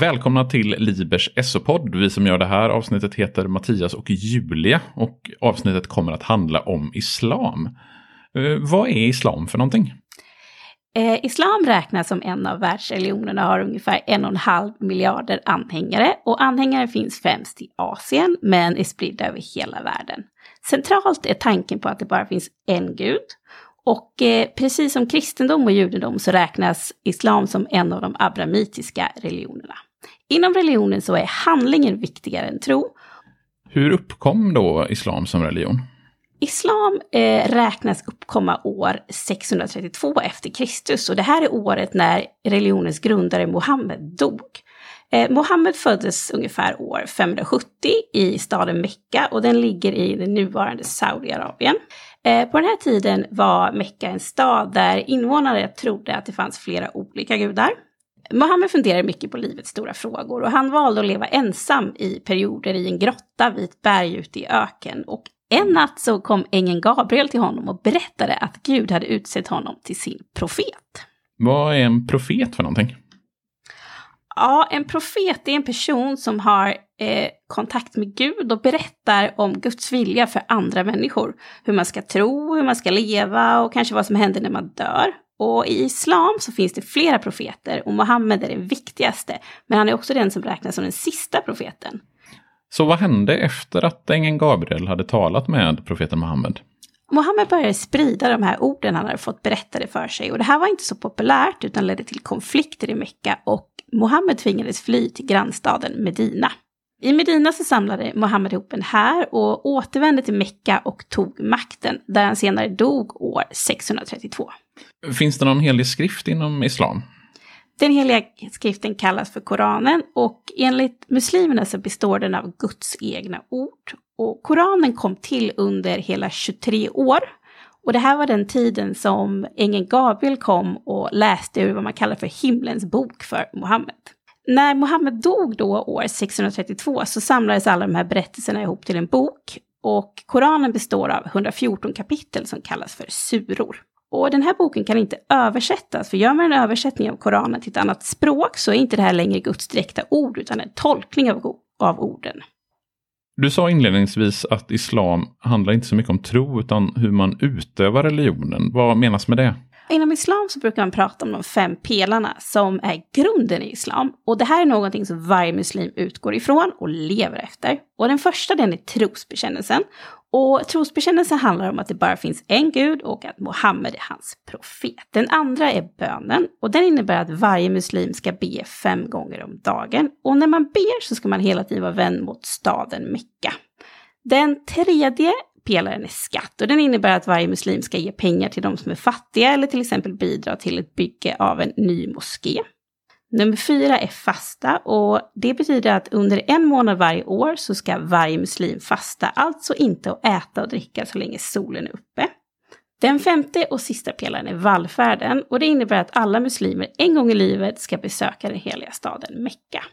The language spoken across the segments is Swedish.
Välkomna till Libers SO-podd. Vi som gör det här avsnittet heter Mattias och Julia och avsnittet kommer att handla om islam. Eh, vad är islam för någonting? Eh, islam räknas som en av världsreligionerna och har ungefär en och en halv miljarder anhängare. Och anhängare finns främst i Asien men är spridda över hela världen. Centralt är tanken på att det bara finns en gud. Och eh, precis som kristendom och judendom så räknas islam som en av de abramitiska religionerna. Inom religionen så är handlingen viktigare än tro. Hur uppkom då islam som religion? Islam eh, räknas uppkomma år 632 efter Kristus och det här är året när religionens grundare Muhammed dog. Eh, Mohammed föddes ungefär år 570 i staden Mekka och den ligger i det nuvarande Saudiarabien. Eh, på den här tiden var Mekka en stad där invånare trodde att det fanns flera olika gudar. Mohammed funderade mycket på livets stora frågor och han valde att leva ensam i perioder i en grotta vid ett berg ute i öken. Och en natt så kom ängeln Gabriel till honom och berättade att Gud hade utsett honom till sin profet. Vad är en profet för någonting? Ja, en profet är en person som har eh, kontakt med Gud och berättar om Guds vilja för andra människor. Hur man ska tro, hur man ska leva och kanske vad som händer när man dör. Och i islam så finns det flera profeter och Muhammed är den viktigaste. Men han är också den som räknas som den sista profeten. Så vad hände efter att ängeln Gabriel hade talat med profeten Muhammed? Mohammed började sprida de här orden han hade fått berättade för sig och det här var inte så populärt utan ledde till konflikter i Mekka och Mohammed tvingades fly till grannstaden Medina. I Medina så samlade Mohammed ihop en här och återvände till Mekka och tog makten, där han senare dog år 632. Finns det någon helig skrift inom islam? Den heliga skriften kallas för Koranen och enligt muslimerna så består den av Guds egna ord. Och Koranen kom till under hela 23 år. Och det här var den tiden som ängeln Gabriel kom och läste ur vad man kallar för himlens bok för Mohammed. När Mohammed dog då år 632 så samlades alla de här berättelserna ihop till en bok. Och Koranen består av 114 kapitel som kallas för suror. Och den här boken kan inte översättas, för gör man en översättning av Koranen till ett annat språk så är inte det här längre Guds direkta ord, utan en tolkning av, av orden. Du sa inledningsvis att islam handlar inte så mycket om tro, utan hur man utövar religionen. Vad menas med det? Inom islam så brukar man prata om de fem pelarna som är grunden i islam. Och det här är någonting som varje muslim utgår ifrån och lever efter. Och den första den är trosbekännelsen. Och trosbekännelsen handlar om att det bara finns en gud och att Muhammed är hans profet. Den andra är bönen och den innebär att varje muslim ska be fem gånger om dagen. Och när man ber så ska man hela tiden vara vän mot staden Mekka. Den tredje pelaren är skatt och den innebär att varje muslim ska ge pengar till de som är fattiga eller till exempel bidra till ett bygge av en ny moské. Nummer fyra är fasta och det betyder att under en månad varje år så ska varje muslim fasta, alltså inte att äta och dricka så länge solen är uppe. Den femte och sista pelaren är vallfärden och det innebär att alla muslimer en gång i livet ska besöka den heliga staden Mekka.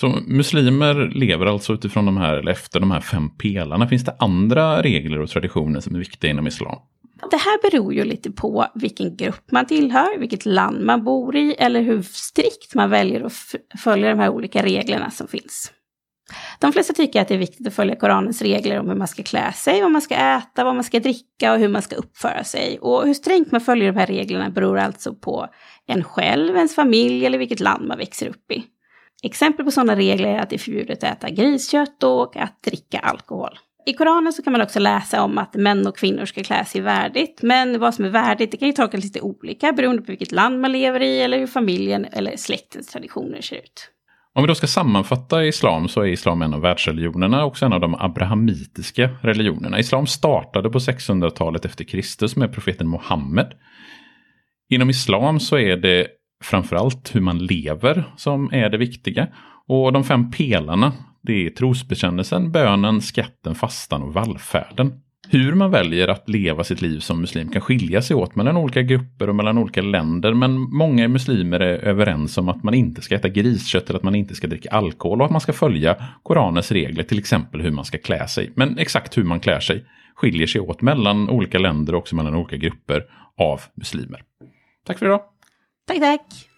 Så muslimer lever alltså utifrån de här, eller efter de här fem pelarna. Finns det andra regler och traditioner som är viktiga inom islam? Det här beror ju lite på vilken grupp man tillhör, vilket land man bor i eller hur strikt man väljer att följa de här olika reglerna som finns. De flesta tycker att det är viktigt att följa Koranens regler om hur man ska klä sig, vad man ska äta, vad man ska dricka och hur man ska uppföra sig. Och hur strängt man följer de här reglerna beror alltså på en själv, ens familj eller vilket land man växer upp i. Exempel på sådana regler är att det är förbjudet att äta griskött och att dricka alkohol. I Koranen så kan man också läsa om att män och kvinnor ska klä sig värdigt. Men vad som är värdigt det kan ju tolkas lite olika beroende på vilket land man lever i eller hur familjen eller släktens traditioner ser ut. Om vi då ska sammanfatta islam så är islam en av världsreligionerna och också en av de abrahamitiska religionerna. Islam startade på 600-talet efter Kristus med profeten Muhammed. Inom islam så är det framförallt hur man lever som är det viktiga. Och de fem pelarna, det är trosbekännelsen, bönen, skatten, fastan och vallfärden. Hur man väljer att leva sitt liv som muslim kan skilja sig åt mellan olika grupper och mellan olika länder. Men många muslimer är överens om att man inte ska äta griskött eller att man inte ska dricka alkohol och att man ska följa Koranens regler, till exempel hur man ska klä sig. Men exakt hur man klär sig skiljer sig åt mellan olika länder och också mellan olika grupper av muslimer. Tack för idag! Tack, tack!